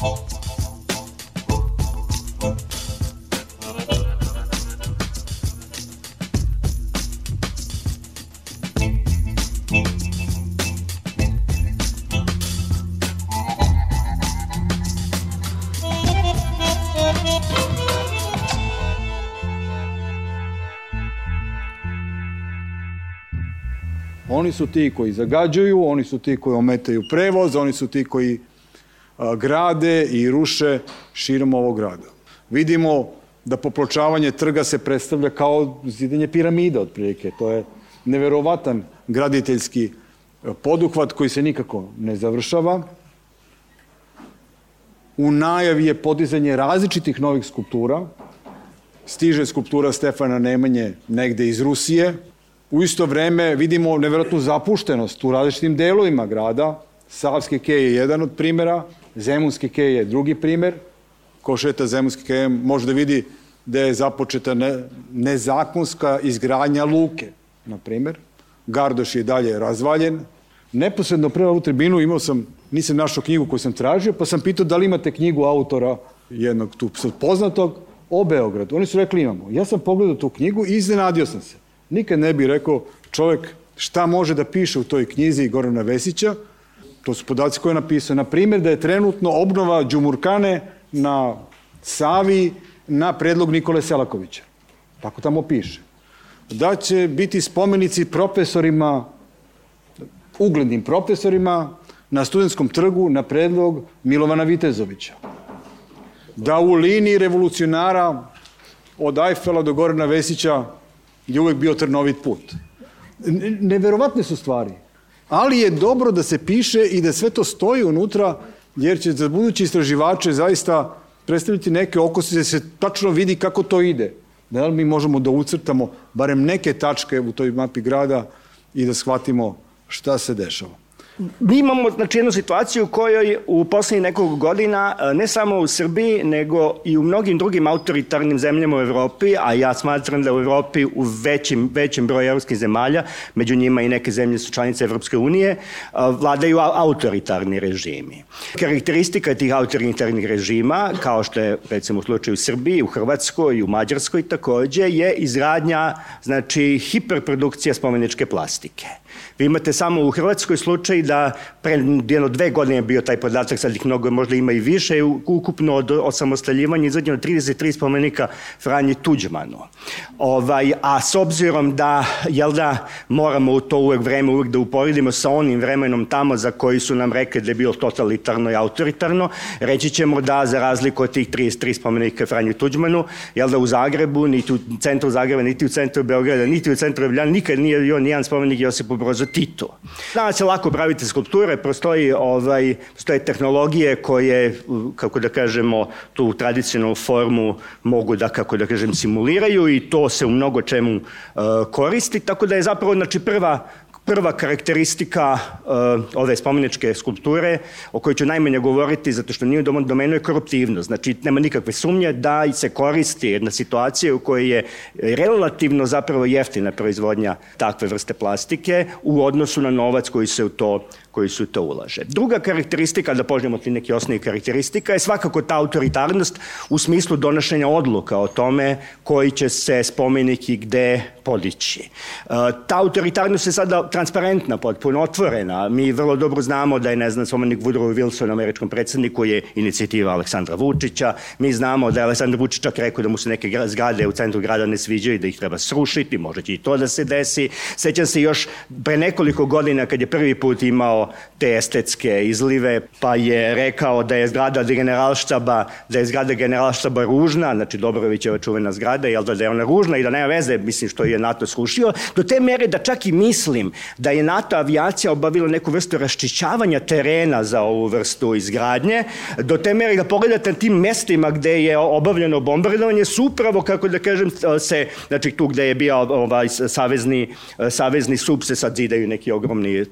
Oni su ti koji zagađuju, oni su ti koji ometaju prevoz, oni su ti koji grade i ruše širom ovog grada. Vidimo da popločavanje trga se predstavlja kao zidanje piramida otprilike. To je neverovatan graditeljski poduhvat koji se nikako ne završava. U najavi je podizanje različitih novih skulptura. Stiže skulptura Stefana Nemanje negde iz Rusije, U isto vreme vidimo neverovatnu zapuštenost u različitim delovima grada. Savski kej je jedan od primera, Zemunski kej je drugi primer. Ko šeta Zemunski kej može da vidi da je započeta ne, nezakonska izgradnja luke, na primer. Gardoš je dalje razvaljen. Neposredno pre ovu tribinu imao sam, nisam našao knjigu koju sam tražio, pa sam pitao da li imate knjigu autora jednog tu poznatog o Beogradu. Oni su rekli imamo. Ja sam pogledao tu knjigu i iznenadio sam se. Nikad ne bi rekao čovek šta može da piše u toj knjizi Gorana Vesića, to su podaci koje je napisao. Na primjer, da je trenutno obnova Đumurkane na Savi na predlog Nikole Selakovića. Tako tamo piše. Da će biti spomenici profesorima, uglednim profesorima na studentskom trgu na predlog Milovana Vitezovića. Da u liniji revolucionara od Ajfela do Gorana Vesića je uvek bio trnovit put. Neverovatne su stvari. Ali je dobro da se piše i da sve to stoji unutra, jer će za budući istraživače zaista predstaviti neke okose da se tačno vidi kako to ide. Da li mi možemo da ucrtamo barem neke tačke u toj mapi grada i da shvatimo šta se dešava. Mi imamo znači, jednu situaciju u kojoj u poslednjih nekog godina, e, ne samo u Srbiji, nego i u mnogim drugim autoritarnim zemljama u Evropi, a ja smatram da u Evropi u većim, većim broju evropskih zemalja, među njima i neke zemlje su članice Evropske unije, e, vladaju autoritarni režimi. Karakteristika tih autoritarnih režima, kao što je recimo u slučaju u Srbiji, u Hrvatskoj i u Mađarskoj takođe, je izradnja, znači, hiperprodukcija spomeničke plastike. Vi imate samo u Hrvatskoj slučaj da pre jedno dve godine je bio taj podatak, sad ih mnogo možda ima i više, ukupno od osamostaljivanja izvedeno 33 spomenika Franji Tuđmanu. Ovaj, a s obzirom da, jel da, moramo u to uvek vreme uvek da uporedimo sa onim vremenom tamo za koji su nam rekli da je bilo totalitarno i autoritarno, reći ćemo da za razliku od tih 33 spomenika Franji Tuđmanu, jel da u Zagrebu, niti u centru Zagreba, niti u centru Beograda, niti u centru Ljubljana, nikad nije bio nijedan spomenik Josipu Brozu Tito. Danas je lako praviti skulpture, postoji, ovaj, postoje tehnologije koje, kako da kažemo, tu tradicionalnu formu mogu da, kako da kažem, simuliraju i to se u mnogo čemu uh, koristi, tako da je zapravo, znači, prva prva karakteristika uh, ove spomeničke skulpture, o kojoj ću najmanje govoriti, zato što nije u domenu je koruptivnost. Znači, nema nikakve sumnje da se koristi jedna situacija u kojoj je relativno zapravo jeftina proizvodnja takve vrste plastike u odnosu na novac koji se u to koji su to ulaže. Druga karakteristika, da požnemo ti neki osnovi karakteristika, je svakako ta autoritarnost u smislu donošenja odluka o tome koji će se spomeniki gde podići. E, ta autoritarnost je sada transparentna, potpuno otvorena. Mi vrlo dobro znamo da je, ne znam, spomenik Woodrow Wilson, američkom predsedniku, je inicijativa Aleksandra Vučića. Mi znamo da je Aleksandar Vučić čak rekao da mu se neke zgrade u centru grada ne sviđaju i da ih treba srušiti, može će i to da se desi. Sećam se još pre nekoliko godina kad je prvi put imao te estetske izlive, pa je rekao da je zgrada generalštaba, da je zgrada generalštaba ružna, znači Dobrovićeva čuvena zgrada, jel da, da je ona ružna i da nema veze, mislim što je NATO srušio, do te mere da čak i mislim da je NATO avijacija obavila neku vrstu raščićavanja terena za ovu vrstu izgradnje, do te mere da pogledate na tim mestima gde je obavljeno bombardovanje, su upravo, kako da kažem, se, znači tu gde je bio ovaj, savezni, savezni sub se sad zidaju neki ogromni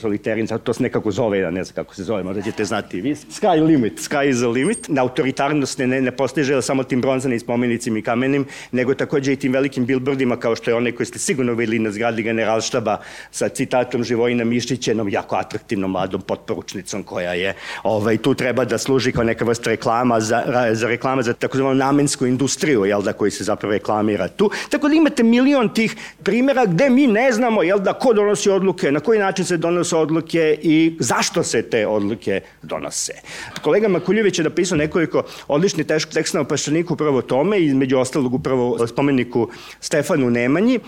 soliteri Americi, to se nekako zove, ja ne znam kako se zove, možda ćete znati vi. Sky limit, sky is the limit. Na autoritarnost ne, ne postiže samo tim bronzanim spomenicima i kamenim, nego takođe i tim velikim billboardima kao što je onaj koji ste sigurno videli na zgradi generalštaba sa citatom Živojina Mišićenom, jako atraktivnom mladom potporučnicom koja je ovaj, tu treba da služi kao neka vrsta reklama za, za reklama za takozvanu namensku industriju, jel da, koji se zapravo reklamira tu. Tako da imate milion tih primjera gde mi ne znamo, jel da, ko donosi odluke, na koji način se donose odluke i zašto se te odluke donose. Kolega Makuljević je napisao nekoliko odličnih teksta na Pašaniku upravo tome, između ostalog upravo spomeniku Stefanu Nemanji,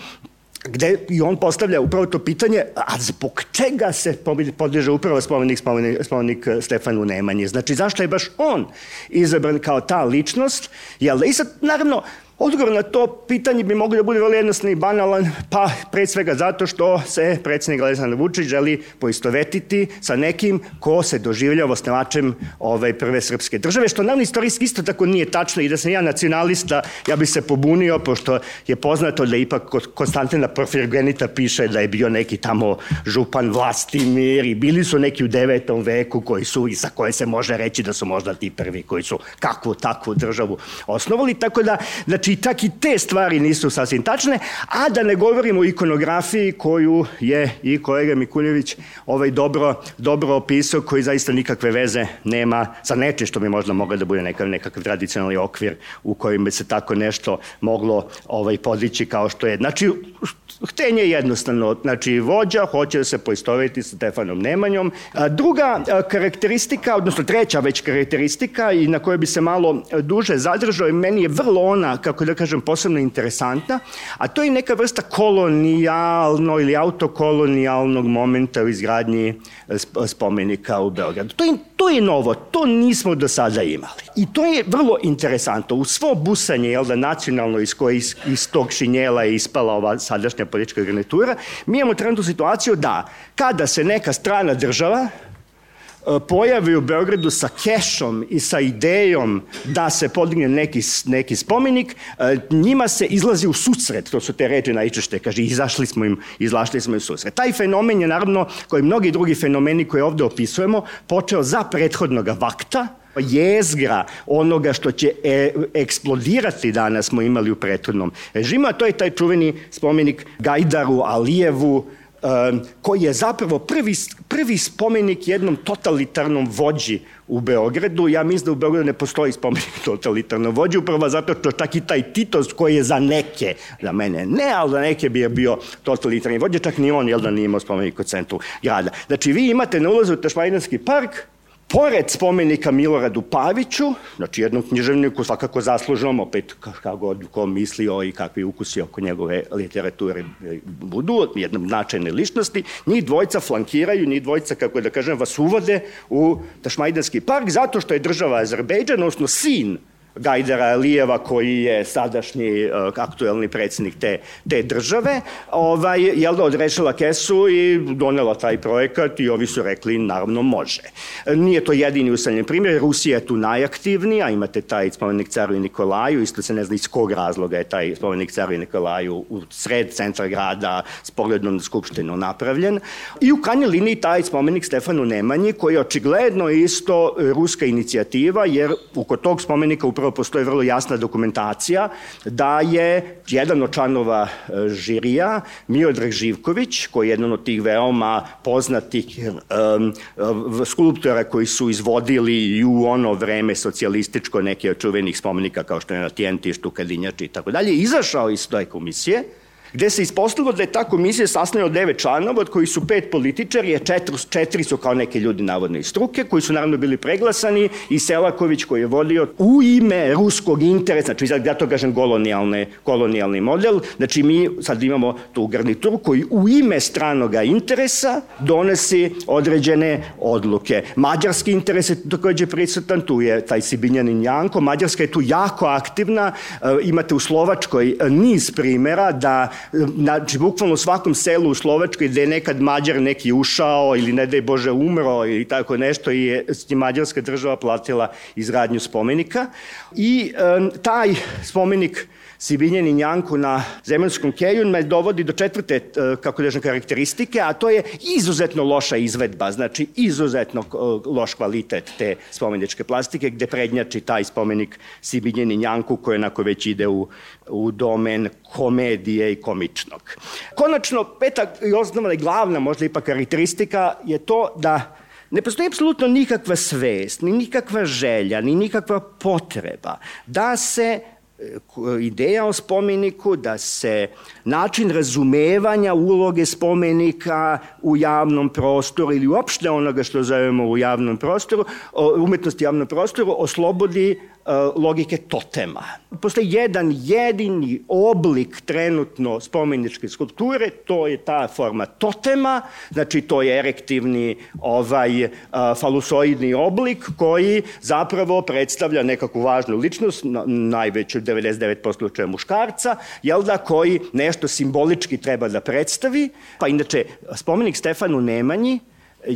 gde i on postavlja upravo to pitanje, a zbog čega se podiže upravo spomenik, spomenik, spomenik Stefanu Nemanji? Znači, zašto je baš on izabran kao ta ličnost? Jel da i sad, naravno, Odgovor na to pitanje bi mogli da bude vrlo jednostavno i banalan, pa pre svega zato što se predsednik Aleksandar Vučić želi poistovetiti sa nekim ko se doživljava osnovačem ovaj, prve srpske države, što naravno istorijski isto tako nije tačno i da sam ja nacionalista, ja bi se pobunio, pošto je poznato da ipak Konstantina Porfirgenita piše da je bio neki tamo župan Vlastimir i bili su neki u devetom veku koji su i sa koje se može reći da su možda ti prvi koji su kakvu takvu državu osnovali, tako da, znači Znači, tak i te stvari nisu sasvim tačne, a da ne govorimo o ikonografiji koju je i kolega Mikuljević ovaj dobro, dobro opisao, koji zaista nikakve veze nema sa nečim što bi možda moglo da bude nekav, nekakav tradicionalni okvir u kojem bi se tako nešto moglo ovaj, podići kao što je. Znači, Htenje je jednostavno, znači vođa hoće da se poistoveti sa Stefanom Nemanjom. Druga karakteristika, odnosno treća već karakteristika i na kojoj bi se malo duže zadržao i meni je vrlo ona, kako da kažem, posebno interesantna, a to je neka vrsta kolonijalno ili autokolonijalnog momenta u izgradnji spomenika u Beogradu. To je, to je novo, to nismo do sada imali. I to je vrlo interesantno. U svo busanje, jel da, nacionalno iz, koje, iz, iz tog šinjela je ispala ova sadašnja politička garnitura, mi imamo trenutnu situaciju da kada se neka strana država e, pojavi u Beogradu sa kešom i sa idejom da se podigne neki, neki spomenik, e, njima se izlazi u susret, to su te reči najčešće, kaže, izašli smo im, izlašli smo im susret. Taj fenomen je naravno, koji mnogi drugi fenomeni koje ovde opisujemo, počeo za prethodnog vakta, jezgra onoga što će e, eksplodirati danas smo imali u prethodnom režimu, a to je taj čuveni spomenik Gajdaru, Alijevu, koji je zapravo prvi, prvi spomenik jednom totalitarnom vođi u Beogradu. Ja mislim da u Beogradu ne postoji spomenik totalitarnom vođi, upravo zato što čak i taj Titos koji je za neke, za mene ne, ali za neke bi je bio totalitarni vođa, čak ni on, jel da nije imao spomenik u centru grada. Znači, vi imate na ulazu u Tašmajdanski park Pored spomenika Miloradu Paviću, znači jednom književniku svakako zaslužnom, opet kako god ko mislio i kakvi ukusi oko njegove literature budu, jednom značajne ličnosti, njih dvojca flankiraju, njih dvojca, kako da kažem, vas uvode u Tašmajdanski park, zato što je država Azerbejdžan, odnosno sin Gajdara Alijeva koji je sadašnji uh, aktuelni predsednik te, te države, ovaj, jel da odrešila kesu i donela taj projekat i ovi su rekli naravno može. Nije to jedini usamljen primjer, Rusija je tu najaktivnija, imate taj spomenik caru i Nikolaju, isto se ne zna iz kog razloga je taj spomenik caru i Nikolaju u sred centra grada s pogledom na Skupštinu napravljen. I u krajnjoj liniji taj spomenik Stefanu Nemanji koji je očigledno isto ruska inicijativa jer oko tog spomenika upravo zapravo postoji vrlo jasna dokumentacija da je jedan od članova e, žirija, Miodrag Živković, koji je jedan od tih veoma poznatih um, skulptora koji su izvodili i u ono vreme socijalističko neke od čuvenih spomenika kao što je na Tijentištu, Kadinjači i tako dalje, izašao iz toj komisije gde se ispostavilo da je ta komisija sastavljena od devet članova, od kojih su pet političari, a četiri, četiri su kao neki ljudi navodno iz struke, koji su naravno bili preglasani, i Selaković koji je vodio u ime ruskog interesa, znači ja to kažem kolonijalne, kolonijalni model, znači mi sad imamo tu garnituru koji u ime stranoga interesa donesi određene odluke. Mađarski interes je takođe prisutan, tu je taj Sibinjanin Janko, Mađarska je tu jako aktivna, e, imate u Slovačkoj niz primera da znači bukvalno u svakom selu u Slovačkoj gde je nekad Mađar neki ušao ili ne daj Bože umro ili tako nešto i je Mađarska država platila izgradnju spomenika. I e, taj spomenik Sibinjen i Njanku na zemaljskom keju me dovodi do četvrte, e, kako kažem, karakteristike, a to je izuzetno loša izvedba, znači izuzetno e, loš kvalitet te spomeničke plastike, gde prednjači taj spomenik Sibinjen i Njanku koji onako već ide u, u domen komedije i komičnog. Konačno, peta i osnovna i glavna možda ipak karakteristika je to da Ne postoji apsolutno nikakva svest, ni nikakva želja, ni nikakva potreba da se ideja o spomeniku, da se način razumevanja uloge spomenika u javnom prostoru ili uopšte onoga što zovemo u javnom prostoru, umetnosti javnom prostoru, oslobodi logike totema. Postoji jedan jedini oblik trenutno spomeničke skulpture, to je ta forma totema, znači to je erektivni ovaj uh, falusoidni oblik koji zapravo predstavlja nekakvu važnu ličnost, najveću 99% slučaja muškarca, jel da, koji nešto simbolički treba da predstavi. Pa inače, spomenik Stefanu Nemanji,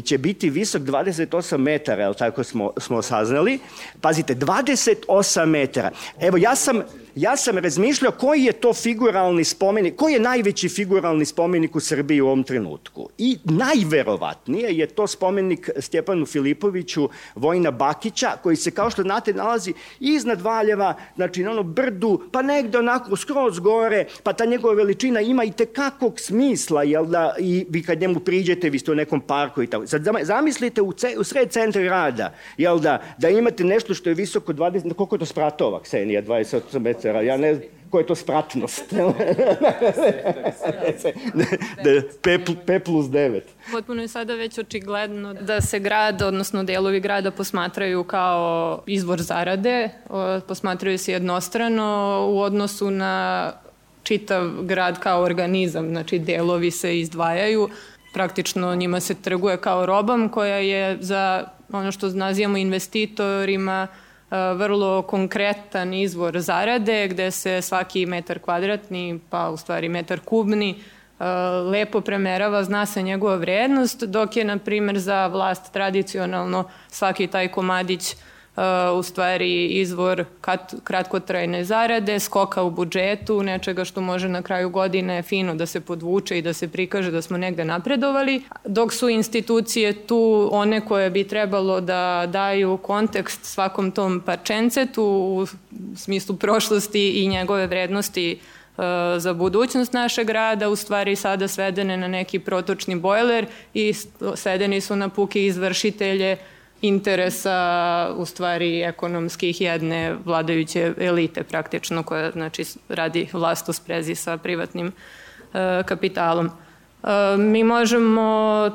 će biti visok 28 metara, jel tako smo, smo saznali. Pazite, 28 metara. Evo, ja sam ja sam razmišljao koji je to figuralni spomenik, koji je najveći figuralni spomenik u Srbiji u ovom trenutku. I najverovatnije je to spomenik Stjepanu Filipoviću Vojna Bakića, koji se, kao što znate, nalazi iznad Valjeva, znači na ono brdu, pa negde onako skroz gore, pa ta njegova veličina ima i tekakog smisla, jel da, i vi kad njemu priđete, vi ste u nekom parku i tako. Sad zamislite u, ce, u sred centra grada, jel da, da imate nešto što je visoko 20, koliko je to spratova, Ksenija, 28 metara, švercera, ja ne znam ko je to spratnost. P, P plus 9. Potpuno je sada već očigledno da se grad, odnosno delovi grada posmatraju kao izvor zarade, posmatraju se jednostrano u odnosu na čitav grad kao organizam, znači delovi se izdvajaju, praktično njima se trguje kao robam koja je za ono što nazivamo investitorima vrlo konkretan izvor zarade gde se svaki metar kvadratni, pa u stvari metar kubni, lepo premerava, zna se njegova vrednost, dok je, na primer, za vlast tradicionalno svaki taj komadić u stvari izvor kratkotrajne zarade, skoka u budžetu, nečega što može na kraju godine fino da se podvuče i da se prikaže da smo negde napredovali, dok su institucije tu one koje bi trebalo da daju kontekst svakom tom parčencetu u smislu prošlosti i njegove vrednosti za budućnost našeg grada, u stvari sada svedene na neki protočni bojler i svedeni su na puke izvršitelje interesa u stvari ekonomskih jedne vladajuće elite praktično koja znači radi vlast u sprezi sa privatnim e, kapitalom. E, mi možemo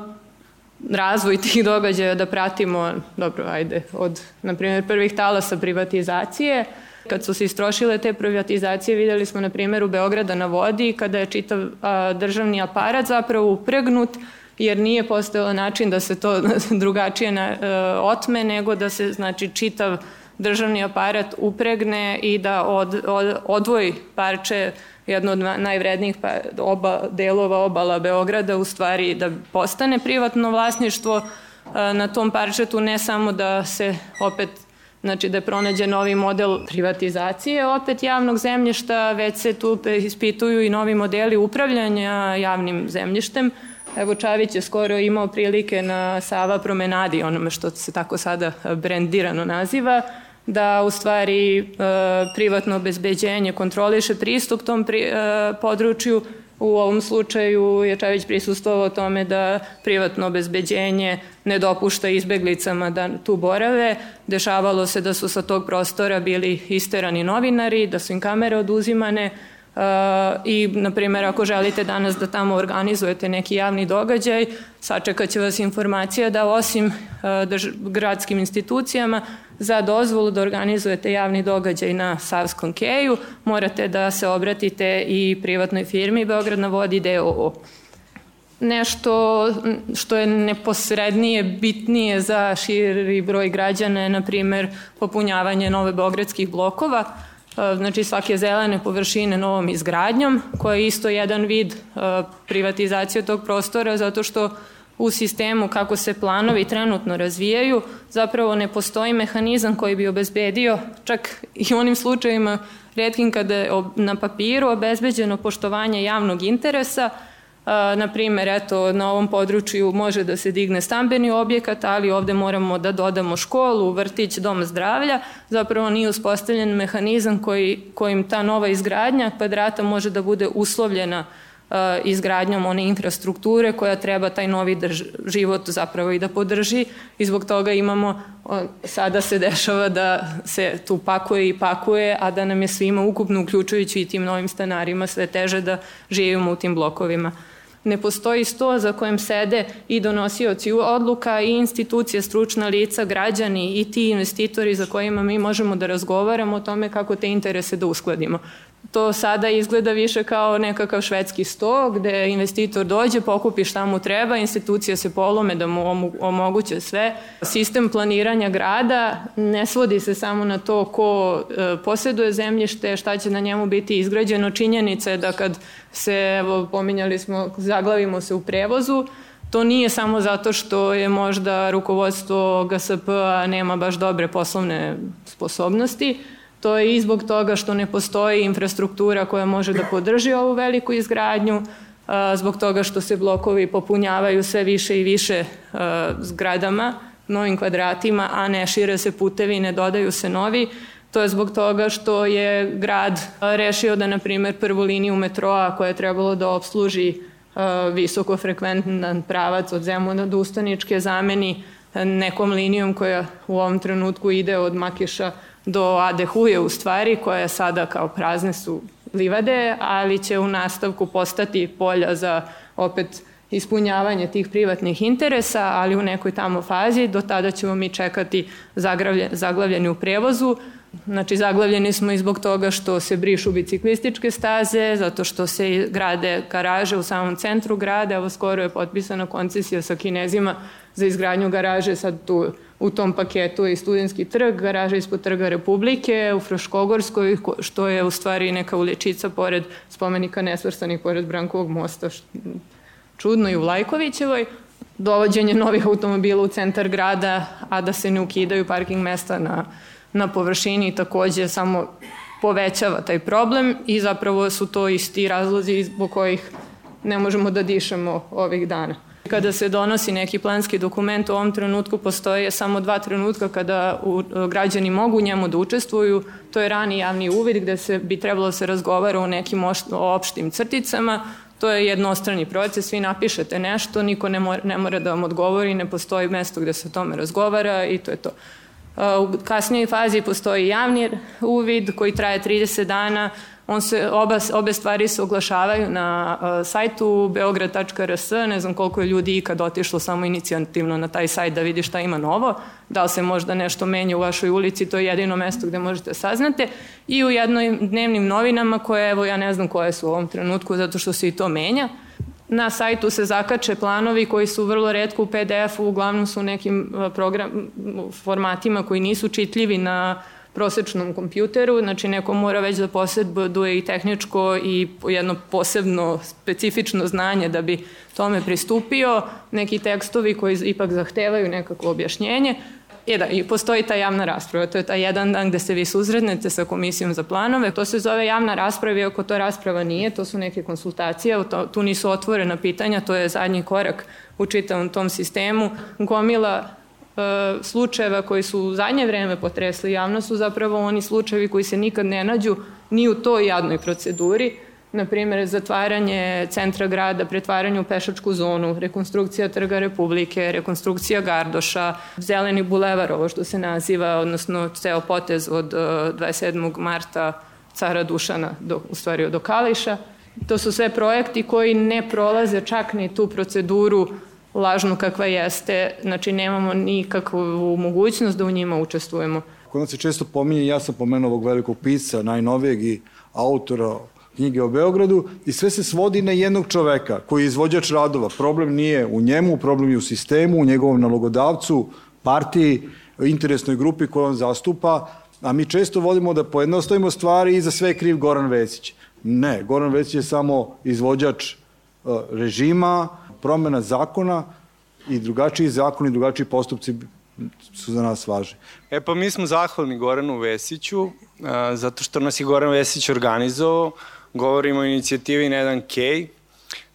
razvoj tih događaja da pratimo, dobro, ajde, od, na primjer, prvih talasa privatizacije, Kad su se istrošile te privatizacije, videli smo na primjeru Beograda na vodi, kada je čitav a, državni aparat zapravo upregnut jer nije postojao način da se to drugačije na, e, otme, nego da se znači čitav državni aparat upregne i da od, od, odvoji parče jedno od najvrednijih pa, oba, delova obala Beograda u stvari da postane privatno vlasništvo e, na tom parčetu ne samo da se opet znači da je pronađen novi model privatizacije opet javnog zemljišta, već se tu ispituju i novi modeli upravljanja javnim zemljištem, Evo Čavić je skoro imao prilike na Sava promenadi, onome što se tako sada brendirano naziva, da u stvari e, privatno obezbeđenje kontroliše pristup tom pri, e, području. U ovom slučaju je Čavić prisustovao tome da privatno obezbeđenje ne dopušta izbeglicama da tu borave. Dešavalo se da su sa tog prostora bili isterani novinari, da su im kamere oduzimane, i, na primjer, ako želite danas da tamo organizujete neki javni događaj, sačekat će vas informacija da osim drž gradskim institucijama za dozvolu da organizujete javni događaj na Savskom keju, morate da se obratite i privatnoj firmi Beograd na vodi DOO. Nešto što je neposrednije, bitnije za širi broj građana je, na primer, popunjavanje nove beogradskih blokova, znači svake zelene površine novom izgradnjom, koja je isto jedan vid privatizacije tog prostora, zato što u sistemu kako se planovi trenutno razvijaju, zapravo ne postoji mehanizam koji bi obezbedio, čak i u onim slučajima redkim kada je na papiru obezbeđeno poštovanje javnog interesa, na primer, eto, na ovom području može da se digne stambeni objekat, ali ovde moramo da dodamo školu, vrtić, dom zdravlja, zapravo nije uspostavljen mehanizam koji, kojim ta nova izgradnja kvadrata može da bude uslovljena izgradnjom one infrastrukture koja treba taj novi drž život zapravo i da podrži. I zbog toga imamo, sada se dešava da se tu pakuje i pakuje, a da nam je svima ukupno uključujući i tim novim stanarima sve teže da živimo u tim blokovima ne postoji sto za kojem sede i donosioci odluka i institucije, stručna lica, građani i ti investitori za kojima mi možemo da razgovaramo o tome kako te interese da uskladimo to sada izgleda više kao nekakav švedski sto gde investitor dođe, pokupi šta mu treba, institucije se polome da mu omoguće sve. Sistem planiranja grada ne svodi se samo na to ko e, posjeduje zemljište, šta će na njemu biti izgrađeno. Činjenica je da kad se, evo, pominjali smo, zaglavimo se u prevozu, To nije samo zato što je možda rukovodstvo GSP nema baš dobre poslovne sposobnosti, To je i zbog toga što ne postoji infrastruktura koja može da podrži ovu veliku izgradnju, zbog toga što se blokovi popunjavaju sve više i više zgradama, novim kvadratima, a ne šire se putevi, ne dodaju se novi. To je zbog toga što je grad rešio da, na primer, prvu liniju metroa koja je trebalo da obsluži visokofrekventan pravac od Zemuna do Ustaničke zameni nekom linijom koja u ovom trenutku ide od Makiša do Adehuje u stvari, koja sada kao prazne su livade, ali će u nastavku postati polja za opet ispunjavanje tih privatnih interesa, ali u nekoj tamo fazi, do tada ćemo mi čekati zaglavljeni u prevozu, Znači, zaglavljeni smo i zbog toga što se brišu biciklističke staze, zato što se grade garaže u samom centru grada. Evo, skoro je potpisana koncesija sa kinezima za izgradnju garaže sad tu u tom paketu je i studentski trg, garaža ispod trga Republike, u Fruškogorskoj, što je u stvari neka uličica pored spomenika nesvrstanih, pored Brankovog mosta, čudno i u Lajkovićevoj, dovođenje novih automobila u centar grada, a da se ne ukidaju parking mesta na, na površini takođe samo povećava taj problem i zapravo su to isti razlozi zbog kojih ne možemo da dišemo ovih dana. Kada se donosi neki planski dokument, u ovom trenutku postoje samo dva trenutka kada u, građani mogu njemu da učestvuju. To je rani javni uvid gde se bi trebalo da se razgovara o nekim opštim crticama. To je jednostrani proces, vi napišete nešto, niko ne mora, ne mora da vam odgovori, ne postoji mesto gde se o tome razgovara i to je to. U kasnijoj fazi postoji javni uvid koji traje 30 dana, On se, oba, obe stvari se oglašavaju na uh, sajtu beograd.rs, ne znam koliko je ljudi ikad otišlo samo inicijativno na taj sajt da vidi šta ima novo, da li se možda nešto menja u vašoj ulici, to je jedino mesto gde možete saznate, i u jednoj dnevnim novinama koje, evo ja ne znam koje su u ovom trenutku, zato što se i to menja, Na sajtu se zakače planovi koji su vrlo redko u PDF-u, uglavnom su u nekim program, formatima koji nisu čitljivi na prosečnom kompjuteru, znači neko mora već da posjeduje i tehničko i jedno posebno specifično znanje da bi tome pristupio, neki tekstovi koji ipak zahtevaju nekako objašnjenje, E da, i postoji ta javna rasprava, to je taj jedan dan gde se vi suzrednete sa komisijom za planove, to se zove javna rasprava, iako to rasprava nije, to su neke konsultacije, to, tu nisu otvorena pitanja, to je zadnji korak u čitavom tom sistemu. Gomila E, slučajeva koji su u zadnje vreme potresli javnost su zapravo oni slučajevi koji se nikad ne nađu ni u toj jadnoj proceduri, na primjer zatvaranje centra grada, pretvaranje u pešačku zonu, rekonstrukcija Trga Republike, rekonstrukcija Gardoša, zeleni bulevar, ovo što se naziva, odnosno ceo potez od 27. E, marta cara Dušana, do, u stvari do Kališa. To su sve projekti koji ne prolaze čak ni tu proceduru lažnu kakva jeste, znači nemamo nikakvu mogućnost da u njima učestvujemo. Kod nas se često pominje, ja sam pomenuo ovog velikog pisca, najnovijeg i autora knjige o Beogradu i sve se svodi na jednog čoveka koji je izvođač radova. Problem nije u njemu, problem je u sistemu, u njegovom nalogodavcu, partiji, interesnoj grupi koju on zastupa A mi često vodimo da pojednostavimo stvari i za sve je kriv Goran Vesić. Ne, Goran Vesić je samo izvođač uh, režima, promena zakona i drugačiji zakoni, drugačiji postupci su za nas važni. E pa mi smo zahvalni Goranu Vesiću, uh, zato što nas je Goran Vesić organizovao. Govorimo o inicijativi 1K,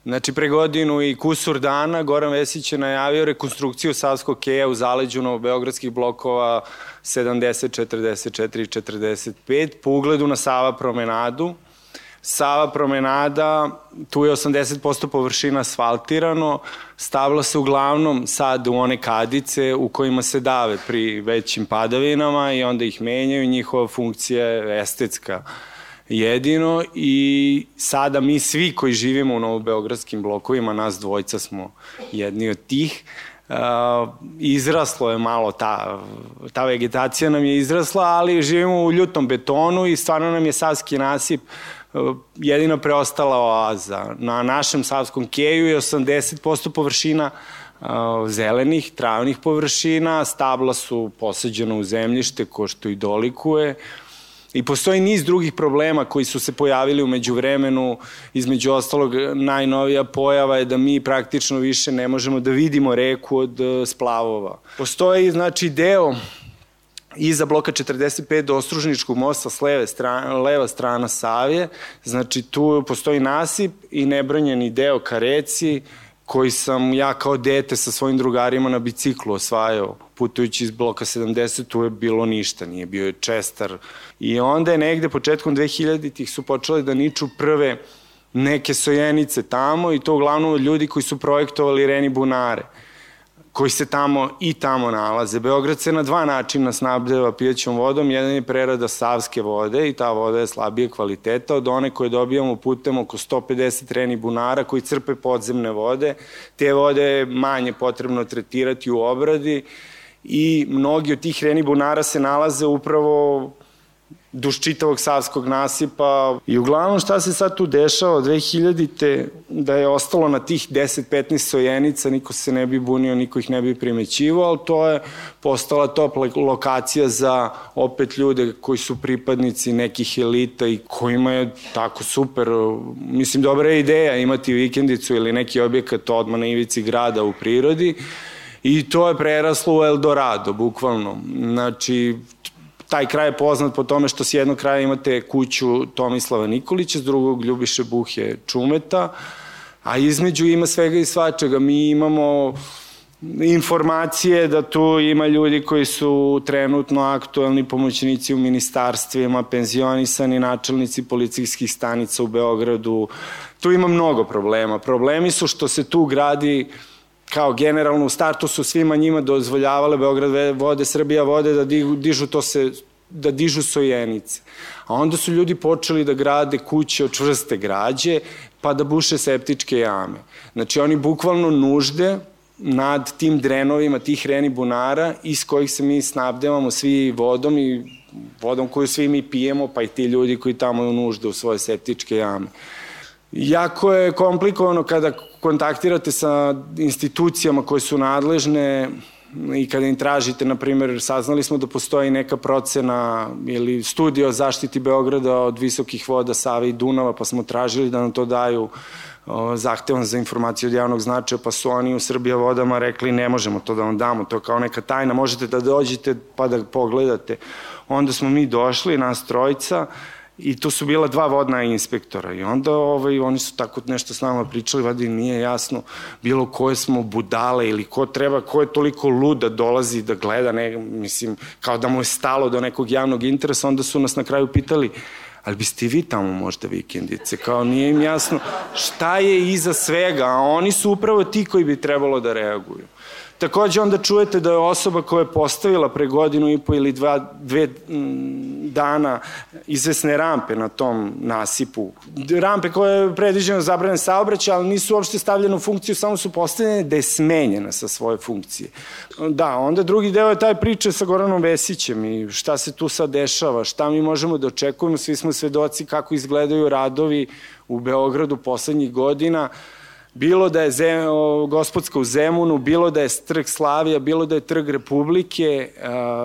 Znači, pre godinu i kusur dana Goran Vesić je najavio rekonstrukciju Savskog keja u zaleđu novobeogradskih blokova 70, 44 i 45 po ugledu na Sava promenadu. Sava promenada, tu je 80% površina asfaltirano, stavila se uglavnom sad u one kadice u kojima se dave pri većim padavinama i onda ih menjaju, njihova funkcija je estetska jedino i sada mi svi koji živimo u novobeogradskim blokovima, nas dvojca smo jedni od tih, Uh, izraslo je malo ta, ta vegetacija nam je izrasla, ali živimo u ljutom betonu i stvarno nam je Savski nasip uh, jedina preostala oaza. Na našem Savskom keju je 80% površina uh, zelenih, travnih površina, stabla su posađena u zemljište ko što i dolikuje. Uh, I postoji niz drugih problema koji su se pojavili umeđu vremenu, između ostalog najnovija pojava je da mi praktično više ne možemo da vidimo reku od e, splavova. Postoji znači deo iza bloka 45 do Ostružničkog mosta s leve strane, leva strana Savje, znači tu postoji nasip i nebranjeni deo ka reci, koji sam ja kao dete sa svojim drugarima na biciklu osvajao putujući iz bloka 70, tu je bilo ništa, nije bio je čestar. I onda je negde početkom 2000-ih su počeli da niču prve neke sojenice tamo i to uglavnom ljudi koji su projektovali Reni Bunare koji se tamo i tamo nalaze. Beograd se na dva načina snabdeva pijećom vodom. Jedan je prerada savske vode i ta voda je slabije kvaliteta od one koje dobijamo putem oko 150 reni bunara koji crpe podzemne vode. Te vode je manje potrebno tretirati u obradi i mnogi od tih reni bunara se nalaze upravo duž čitavog savskog nasipa. I uglavnom šta se sad tu dešava 2000-te, da je ostalo na tih 10-15 sojenica, niko se ne bi bunio, niko ih ne bi primećivao, ali to je postala top lokacija za opet ljude koji su pripadnici nekih elita i kojima je tako super, mislim dobra je ideja imati vikendicu ili neki objekat odmah na ivici grada u prirodi, I to je preraslo u Eldorado, bukvalno. Znači, taj kraj je poznat po tome što s jednog kraja imate kuću Tomislava Nikolića, s drugog Ljubiše Buhe Čumeta, a između ima svega i svačega. Mi imamo informacije da tu ima ljudi koji su trenutno aktuelni pomoćnici u ministarstvima, penzionisani načelnici policijskih stanica u Beogradu. Tu ima mnogo problema. Problemi su što se tu gradi uh, kao generalno u startu su svima njima dozvoljavale Beograd vode, Srbija vode da dižu to se da dižu sojenice. A onda su ljudi počeli da grade kuće od čvrste građe, pa da buše septičke jame. Znači oni bukvalno nužde nad tim drenovima tih reni bunara iz kojih se mi snabdevamo svi vodom i vodom koju svi mi pijemo, pa i ti ljudi koji tamo nužde u svoje septičke jame. Jako je komplikovano kada kontaktirate sa institucijama koje su nadležne i kada im tražite, na primjer, saznali smo da postoji neka procena ili studija o zaštiti Beograda od visokih voda Save i Dunava, pa smo tražili da nam to daju zahtevan za informaciju od javnog značaja, pa su oni u Srbija vodama rekli ne možemo to da vam damo, to je kao neka tajna, možete da dođete pa da pogledate. Onda smo mi došli, nas trojica, i tu su bila dva vodna inspektora i onda ovaj, oni su tako nešto s nama pričali, vadi nije jasno bilo koje smo budale ili ko treba, ko je toliko lud da dolazi da gleda, ne, mislim, kao da mu je stalo do nekog javnog interesa, onda su nas na kraju pitali, ali biste vi tamo možda vikendice, kao nije im jasno šta je iza svega, a oni su upravo ti koji bi trebalo da reaguju. Takođe onda čujete da je osoba koja je postavila pre godinu i po ili dva, dve dana izvesne rampe na tom nasipu. Rampe koje je predviđeno zabrane saobraćaja, ali nisu uopšte stavljene u funkciju, samo su postavljene da je smenjena sa svoje funkcije. Da, onda drugi deo je taj priče sa Goranom Vesićem i šta se tu sad dešava, šta mi možemo da očekujemo, svi smo svedoci kako izgledaju radovi u Beogradu poslednjih godina, bilo da je Zem, gospodska u Zemunu, bilo da je trg Slavija, bilo da je trg Republike,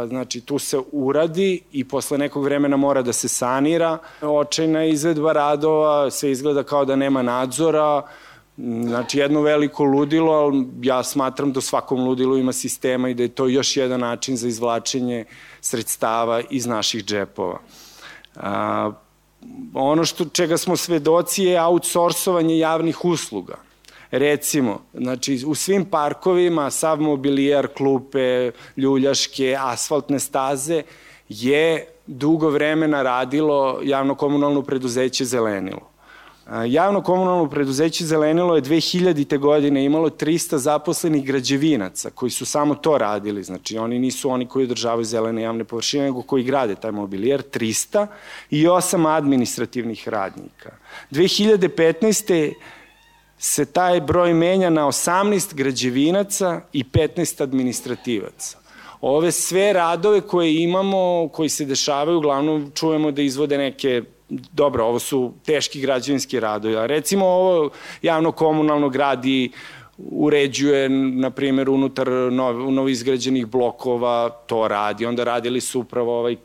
znači tu se uradi i posle nekog vremena mora da se sanira. Očajna izvedba radova, sve izgleda kao da nema nadzora, Znači, jedno veliko ludilo, ali ja smatram da u svakom ludilu ima sistema i da je to još jedan način za izvlačenje sredstava iz naših džepova. A, ono što, čega smo svedoci je outsourcovanje javnih usluga. Recimo, znači u svim parkovima sav mobilijar, klupe, ljuljaške, asfaltne staze je dugo vremena radilo javno-komunalno preduzeće Zelenilo. Javno komunalno preduzeće Zelenilo je 2000. godine imalo 300 zaposlenih građevinaca koji su samo to radili, znači oni nisu oni koji održavaju zelene javne površine, nego koji grade taj mobilijer, 300 i 8 administrativnih radnika. 2015 se taj broj menja na 18 građevinaca i 15 administrativaca. Ove sve radove koje imamo, koji se dešavaju, uglavnom čujemo da izvode neke dobro, ovo su teški građevinski radovi, a recimo ovo javno komunalno gradi uređuje, na primjer, unutar novo, novo izgrađenih blokova, to radi. Onda radili su upravo ovaj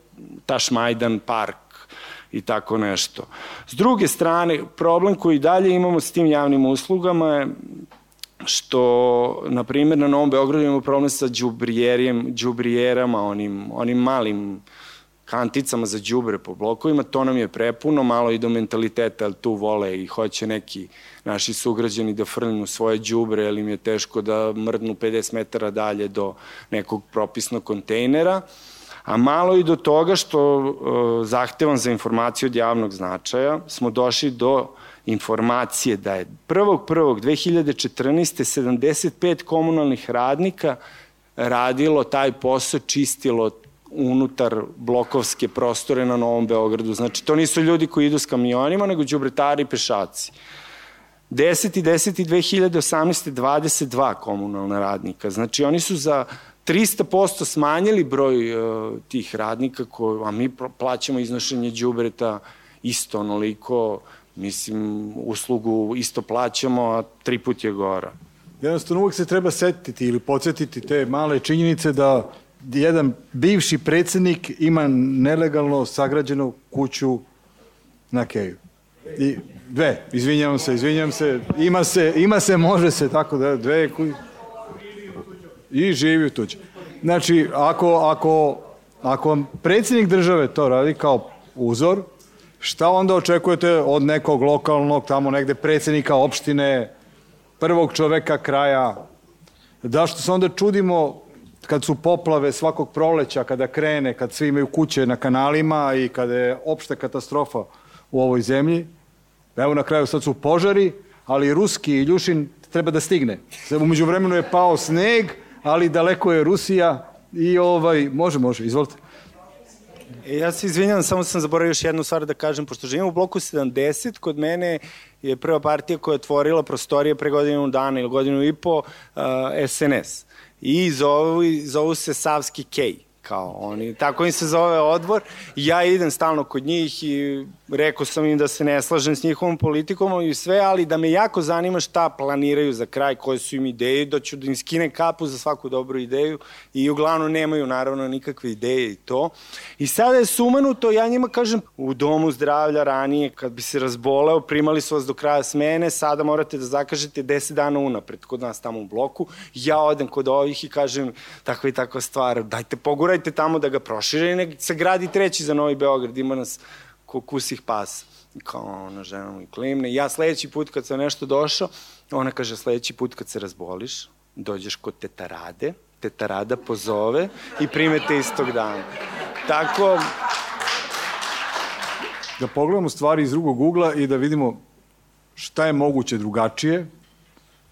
Tašmajdan park, i tako nešto. S druge strane, problem koji dalje imamo s tim javnim uslugama je što, na primjer, na Novom Beogradu imamo problem sa džubrijerijem, džubrijerama, onim, onim malim kanticama za đubre po blokovima, to nam je prepuno, malo i do mentaliteta, ali tu vole i hoće neki naši sugrađani da frljnu svoje đubre, ali im je teško da mrdnu 50 metara dalje do nekog propisnog kontejnera a malo i do toga što e, zahtevam za informaciju od javnog značaja smo došli do informacije da je 1.1.2014. 75 komunalnih radnika radilo taj posao, čistilo unutar blokovske prostore na Novom Beogradu. Znači, to nisu ljudi koji idu s kamionima, nego đubretari i pešaci. 10. i 10. 2018. 22 komunalna radnika. Znači, oni su za 300% smanjili broj uh, tih radnika, ko, a mi plaćamo iznošenje đubreta isto onoliko, mislim, uslugu isto plaćamo, a tri put je gora. Jednostavno uvek se treba setiti ili podsjetiti te male činjenice da jedan bivši predsednik ima nelegalno sagrađenu kuću na Keju. I dve, izvinjavam se, izvinjavam se, ima se, ima se, može se, tako da, dve kuće. I živi u tuđe. Znači, ako, ako, ako predsednik države to radi kao uzor, šta onda očekujete od nekog lokalnog, tamo negde predsednika opštine, prvog čoveka kraja, da što se onda čudimo kad su poplave svakog proleća, kada krene, kad svi imaju kuće na kanalima i kada je opšta katastrofa u ovoj zemlji. Evo na kraju sad su požari, ali ruski Iljušin treba da stigne. Umeđu vremenu je pao sneg, ali daleko je Rusija i ovaj, može, može, izvolite. E, ja se izvinjam, samo sam zaboravio još jednu stvar da kažem, pošto živim u bloku 70, kod mene je prva partija koja je otvorila prostorije pre godinu dana ili godinu i po uh, SNS i zovu, zovu se Savski Kej kao oni, tako im se zove odbor. Ja idem stalno kod njih i rekao sam im da se ne slažem s njihovom politikom i sve, ali da me jako zanima šta planiraju za kraj, koje su im ideje, da ću da im skine kapu za svaku dobru ideju i uglavnom nemaju naravno nikakve ideje i to. I sada je sumanuto, ja njima kažem, u domu zdravlja ranije, kad bi se razboleo, primali su vas do kraja smene, sada morate da zakažete 10 dana unapred kod nas tamo u bloku. Ja odem kod ovih i kažem, takva i takva stvar, dajte pogurajte tamo da ga prošire i nek se gradi treći za Novi Beograd, ima nas ko kusih pasa. I kao ona žena mi klimne. Ja sledeći put kad sam nešto došao, ona kaže sledeći put kad se razboliš, dođeš kod teta Rade, teta Rada pozove i primete istog dana. Tako... Da pogledamo stvari iz drugog ugla i da vidimo šta je moguće drugačije,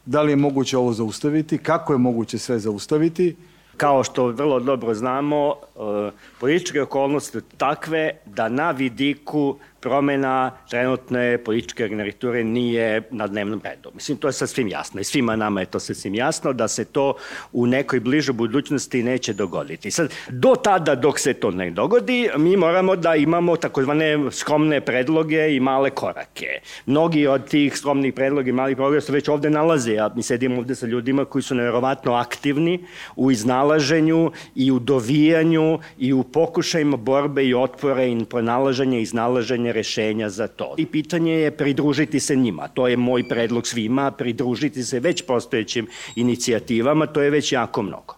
da li je moguće ovo zaustaviti, kako je moguće sve zaustaviti, Kao što vrlo dobro znamo, e, političke okolnosti takve da na vidiku promena trenutne političke garniture nije na dnevnom redu. Mislim, to je sasvim jasno i svima nama je to sasvim jasno da se to u nekoj bližoj budućnosti neće dogoditi. Sad, do tada dok se to ne dogodi, mi moramo da imamo takozvane skromne predloge i male korake. Mnogi od tih skromnih predloga i malih predloga se već ovde nalaze, a mi sedimo ovde sa ljudima koji su nevjerovatno aktivni u iznalaženju i u dovijanju i u pokušajima borbe i otpore i pronalaženja i iznalaženja rešenja za to. I pitanje je pridružiti se njima. To je moj predlog svima, pridružiti se već postojećim inicijativama, to je već jako mnogo.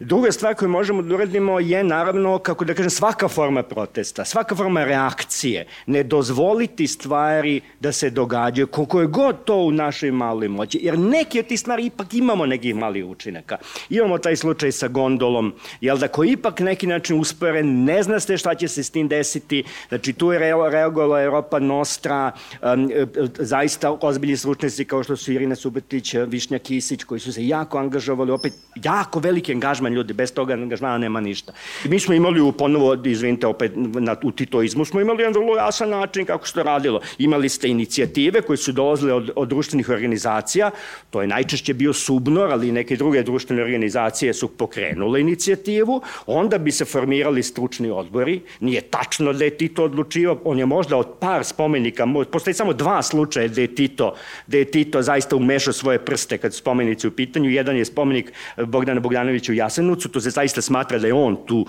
Druga stvar koju možemo da uradimo je naravno, kako da kažem, svaka forma protesta, svaka forma reakcije, ne dozvoliti stvari da se događaju, koliko je god to u našoj maloj moći, jer neke od tih stvari ipak imamo nekih malih učinaka. Imamo taj slučaj sa gondolom, jel da, koji ipak neki način usporen, ne zna se šta će se s tim desiti, znači tu je reagovala Europa Nostra, um, zaista ozbiljni slučnici kao što su Irina Subetić, Višnja Kisić, koji su se jako angažovali, opet jako veliki angažman angažman ljudi, bez toga angažmana nema ništa. I mi smo imali u ponovo, izvinite, opet na, u titoizmu smo imali jedan vrlo jasan način kako se to radilo. Imali ste inicijative koje su dolazile od, od društvenih organizacija, to je najčešće bio Subnor, ali i neke druge društvene organizacije su pokrenule inicijativu, onda bi se formirali stručni odbori, nije tačno da je Tito odlučivao, on je možda od par spomenika, postoji samo dva slučaja da je Tito, da je Tito zaista umešao svoje prste kad su spomenici u pitanju, jedan je spomenik Bogdana Bogdanovića u Jasenovcu, to se zaista smatra da je on tu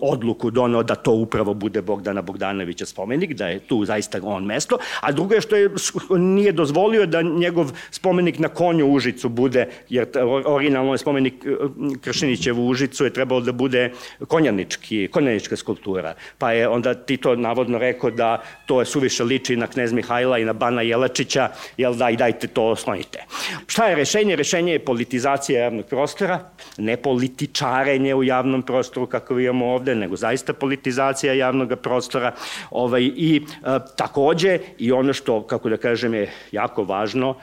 odluku donao da to upravo bude Bogdana Bogdanovića spomenik, da je tu zaista on mesto, a drugo je što je, nije dozvolio da njegov spomenik na konju Užicu bude, jer originalno je spomenik e, Kršinićev u Užicu je trebalo da bude konjanički, konjanička skulptura, pa je onda Tito navodno rekao da to je suviše liči na knez Mihajla i na Bana Jelačića, jel da i dajte to oslonite. Šta je rešenje? Rešenje je politizacija javnog prostora, ne politizacija političarenje u javnom prostoru kako imamo ovde, nego zaista politizacija javnog prostora ovaj, i e, takođe i ono što, kako da kažem, je jako važno,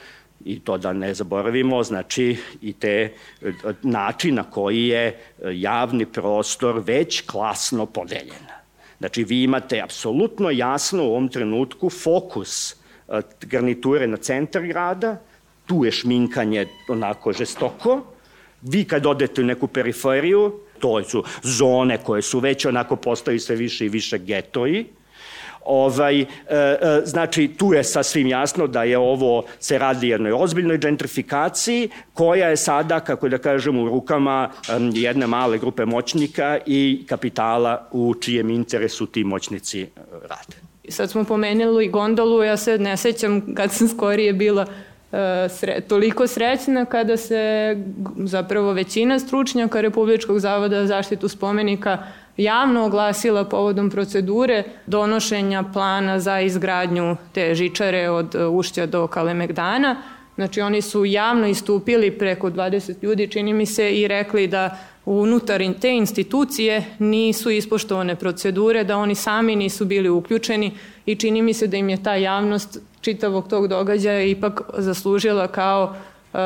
i to da ne zaboravimo, znači i te e, način na koji je e, javni prostor već klasno podeljen. Znači vi imate apsolutno jasno u ovom trenutku fokus e, garniture na centar grada, tu je šminkanje onako žestoko, Vi kad odete u neku periferiju, to su zone koje su već onako postaju sve više i više getoji, Ovaj, e, e, znači, tu je sasvim jasno da je ovo, se radi jednoj ozbiljnoj gentrifikaciji, koja je sada, kako da kažem, u rukama jedne male grupe moćnika i kapitala u čijem interesu ti moćnici e, rade. Sad smo pomenuli gondolu, ja se ne sećam kad sam skorije bila sre, toliko srećna kada se zapravo većina stručnjaka Republičkog zavoda za zaštitu spomenika javno oglasila povodom procedure donošenja plana za izgradnju te žičare od Ušća do Kalemegdana. Znači oni su javno istupili preko 20 ljudi, čini mi se, i rekli da unutar te institucije nisu ispoštovane procedure, da oni sami nisu bili uključeni i čini mi se da im je ta javnost čitavog tog događaja ipak zaslužila kao e,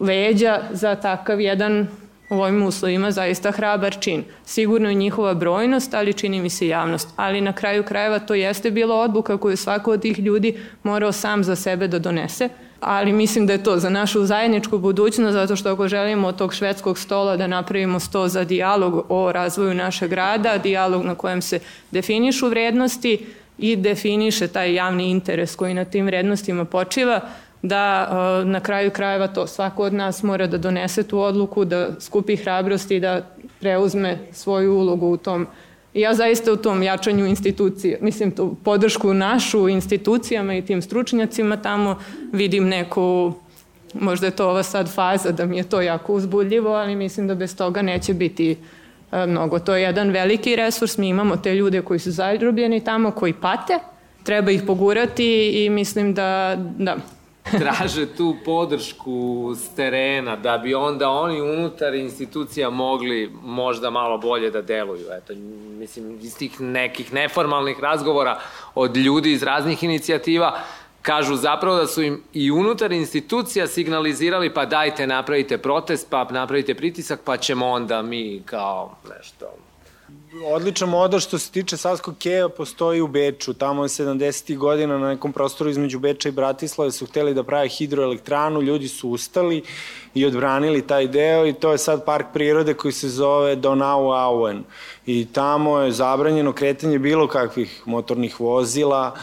leđa za takav jedan u ovim uslovima zaista hrabar čin. Sigurno je njihova brojnost, ali čini mi se javnost. Ali na kraju krajeva to jeste bila odluka koju svako od tih ljudi morao sam za sebe da donese ali mislim da je to za našu zajedničku budućnost, zato što ako želimo od tog švedskog stola da napravimo sto za dijalog o razvoju našeg grada, dijalog na kojem se definišu vrednosti i definiše taj javni interes koji na tim vrednostima počiva, da e, na kraju krajeva to svako od nas mora da donese tu odluku, da skupi hrabrosti i da preuzme svoju ulogu u tom. Ja zaista u tom jačanju institucije, mislim, tu podršku našu institucijama i tim stručnjacima tamo vidim neku, možda je to ova sad faza da mi je to jako uzbudljivo, ali mislim da bez toga neće biti e, mnogo. To je jedan veliki resurs, mi imamo te ljude koji su zaljubljeni tamo, koji pate, treba ih pogurati i mislim da, da traže tu podršku s terena da bi onda oni unutar institucija mogli možda malo bolje da deluju. Eto, mislim, iz tih nekih neformalnih razgovora od ljudi iz raznih inicijativa kažu zapravo da su im i unutar institucija signalizirali pa dajte napravite protest, pa napravite pritisak, pa ćemo onda mi kao nešto Odličan model što se tiče Savskog keja postoji u Beču. Tamo je 70. godina na nekom prostoru između Beča i Bratislave su hteli da prave hidroelektranu, ljudi su ustali i odbranili taj deo i to je sad park prirode koji se zove Donau Auen. I tamo je zabranjeno kretanje bilo kakvih motornih vozila,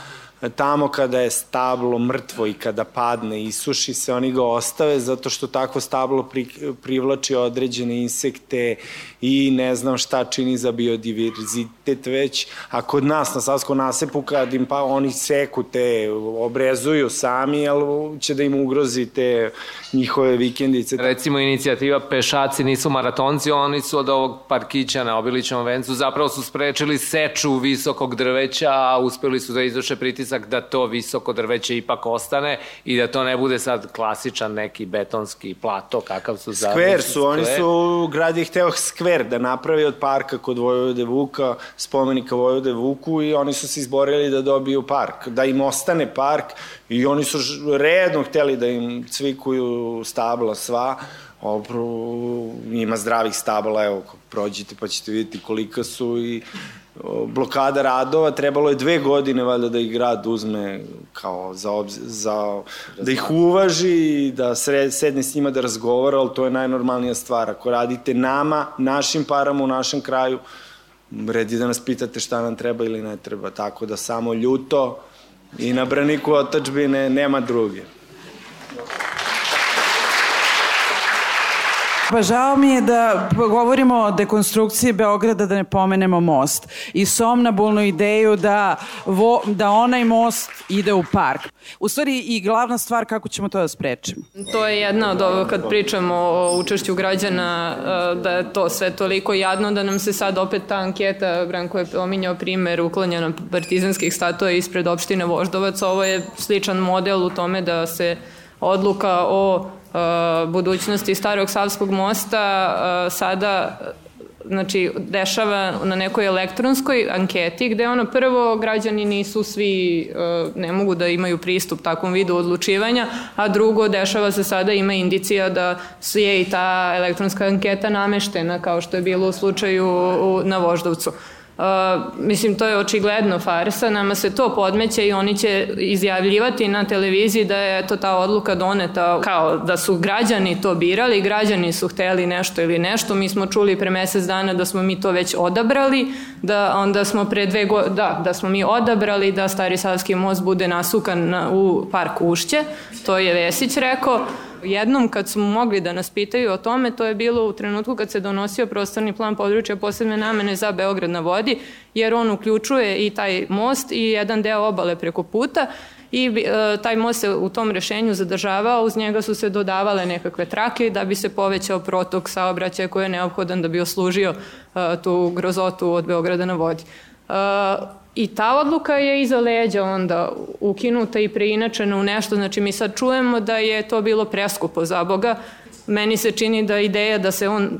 tamo kada je stablo mrtvo i kada padne i suši se, oni ga ostave zato što takvo stablo pri, privlači određene insekte i ne znam šta čini za biodiverzitet već, a kod nas na Savskom nasepu kad im pa oni seku te, obrezuju sami, ali će da im ugrozi te njihove vikendice. Recimo inicijativa Pešaci nisu maratonci, oni su od ovog parkića na obiličnom vencu zapravo su sprečili seču visokog drveća, a uspeli su da izvrše pritisak da to visoko drveće ipak ostane i da to ne bude sad klasičan neki betonski plato kakav su za... Skver su, oni su, grad je hteo skver da napravi od parka kod Vojvode Vuka, spomenika Vojvode Vuku i oni su se izborili da dobiju park, da im ostane park i oni su redno hteli da im cvikuju stabla sva, Opro, ima zdravih stabala, evo, prođite pa ćete vidjeti kolika su i blokada radova, trebalo je dve godine valjda da ih grad uzme kao za, obz, za da ih uvaži, da sred, sedne s njima da razgovara, ali to je najnormalnija stvar. Ako radite nama, našim parama u našem kraju, red je da nas pitate šta nam treba ili ne treba. Tako da samo ljuto i na braniku otačbine nema druge. Pa žao mi je da govorimo o dekonstrukciji Beograda da ne pomenemo most i somnabulnu ideju da, vo, da onaj most ide u park. U stvari i glavna stvar kako ćemo to da sprečimo. To je jedna od ovo kad pričamo o učešću građana e, da je to sve toliko jadno da nam se sad opet ta anketa, Branko je pominjao primer uklanjena partizanskih statua ispred opštine Voždovac. Ovo je sličan model u tome da se odluka o budućnosti Starog Savskog mosta uh, sada znači dešava na nekoj elektronskoj anketi gde ono prvo građani nisu svi ne mogu da imaju pristup takvom vidu odlučivanja, a drugo dešava se sada ima indicija da je i ta elektronska anketa nameštena kao što je bilo u slučaju na Voždovcu. Uh, mislim, to je očigledno farsa, nama se to podmeće i oni će izjavljivati na televiziji da je to ta odluka doneta kao da su građani to birali, građani su hteli nešto ili nešto, mi smo čuli pre mesec dana da smo mi to već odabrali, da onda smo pre dve godine, da, da smo mi odabrali da Stari Savski most bude nasukan na, u park Ušće, to je Vesić rekao, jednom kad smo mogli da nas pitaju o tome, to je bilo u trenutku kad se donosio prostorni plan područja posebne namene za Beograd na vodi, jer on uključuje i taj most i jedan deo obale preko puta i e, taj most se u tom rešenju zadržavao, uz njega su se dodavale nekakve trake da bi se povećao protok saobraćaja koji je neophodan da bi oslužio e, tu grozotu od Beograda na vodi. I ta odluka je iza leđa onda ukinuta i preinačena u nešto, znači mi sad čujemo da je to bilo preskupo za Boga, meni se čini da ideja da se on,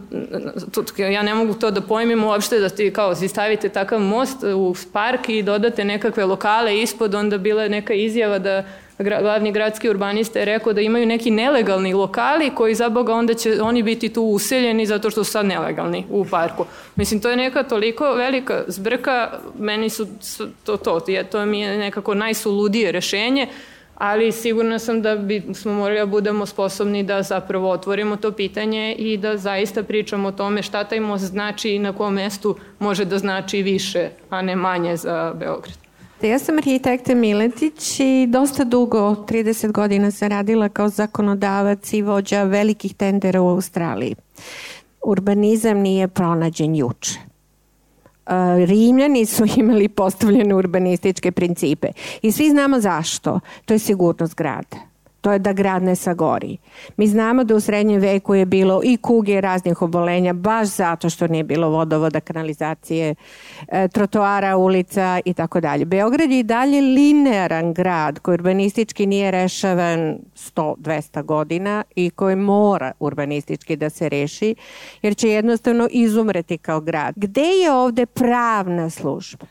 ja ne mogu to da pojmim uopšte da ti kao si stavite takav most u park i dodate nekakve lokale ispod, onda bila je neka izjava da glavni gradski urbanista je rekao da imaju neki nelegalni lokali koji za Boga onda će oni biti tu useljeni zato što su sad nelegalni u parku. Mislim, to je neka toliko velika zbrka, meni su to, to, to, to mi je nekako najsuludije rešenje, ali sigurna sam da bi smo morali da budemo sposobni da zapravo otvorimo to pitanje i da zaista pričamo o tome šta taj most znači i na kom mestu može da znači više, a ne manje za Beograd. Ja sam arhitekta Miletić i dosta dugo, 30 godina sam radila kao zakonodavac i vođa velikih tendera u Australiji. Urbanizam nije pronađen juče. Rimljani su imali postavljene urbanističke principe i svi znamo zašto. To je sigurnost grada to je da grad ne sagori. Mi znamo da u srednjem veku je bilo i kuge raznih obolenja, baš zato što nije bilo vodovoda, kanalizacije, e, trotoara, ulica i tako dalje. Beograd je i dalje linearan grad koji urbanistički nije rešavan 100-200 godina i koji mora urbanistički da se reši, jer će jednostavno izumreti kao grad. Gde je ovde pravna služba?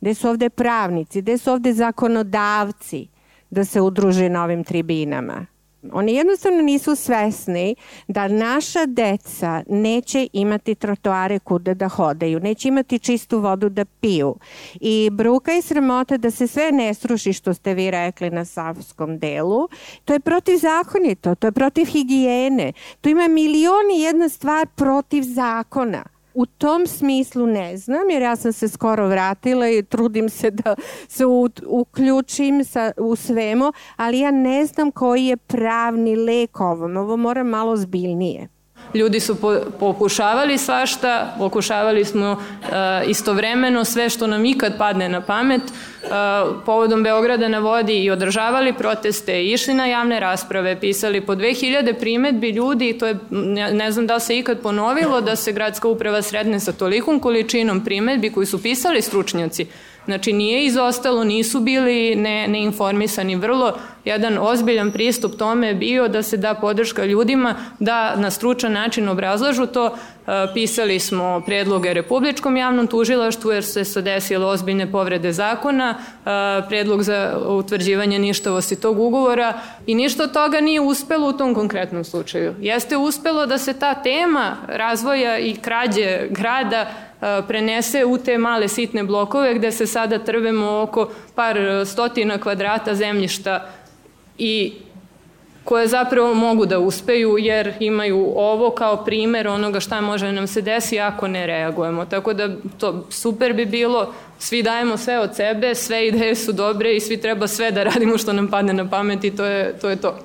Gde su ovde pravnici? Gde su ovde zakonodavci? Da se udruže na ovim tribinama. Oni jednostavno nisu svesni da naša deca neće imati trotoare kuda da hodaju, neće imati čistu vodu da piju. I bruka i sramota da se sve ne sruši što ste vi rekli na savskom delu, to je protivzakonito, to je protiv higijene. Tu ima milion i jedna stvar protiv zakona. U tom smislu ne znam, jer ja sam se skoro vratila i trudim se da se u, uključim sa, u svemu, ali ja ne znam koji je pravni lek ovom. Ovo mora malo zbiljnije. Ljudi su po, pokušavali svašta, pokušavali smo uh, istovremeno sve što nam ikad padne na pamet. Uh, povodom Beograda na vodi i održavali proteste, išli na javne rasprave, pisali po 2000 primetbi ljudi to je, ne, ne znam da se ikad ponovilo da se gradska uprava sredne sa tolikom količinom primetbi koji su pisali stručnjaci Znači nije izostalo, nisu bili ne, neinformisani. Vrlo jedan ozbiljan pristup tome je bio da se da podrška ljudima da na stručan način obrazlažu to. E, pisali smo predloge Republičkom javnom tužilaštvu jer se se desile ozbiljne povrede zakona, e, predlog za utvrđivanje ništavosti tog ugovora i ništa od toga nije uspelo u tom konkretnom slučaju. Jeste uspelo da se ta tema razvoja i krađe grada prenese u te male sitne blokove gde se sada trvemo oko par stotina kvadrata zemljišta i koje zapravo mogu da uspeju jer imaju ovo kao primer onoga šta može nam se desi ako ne reagujemo. Tako da to super bi bilo, svi dajemo sve od sebe, sve ideje su dobre i svi treba sve da radimo što nam padne na pamet i to je to. Je to.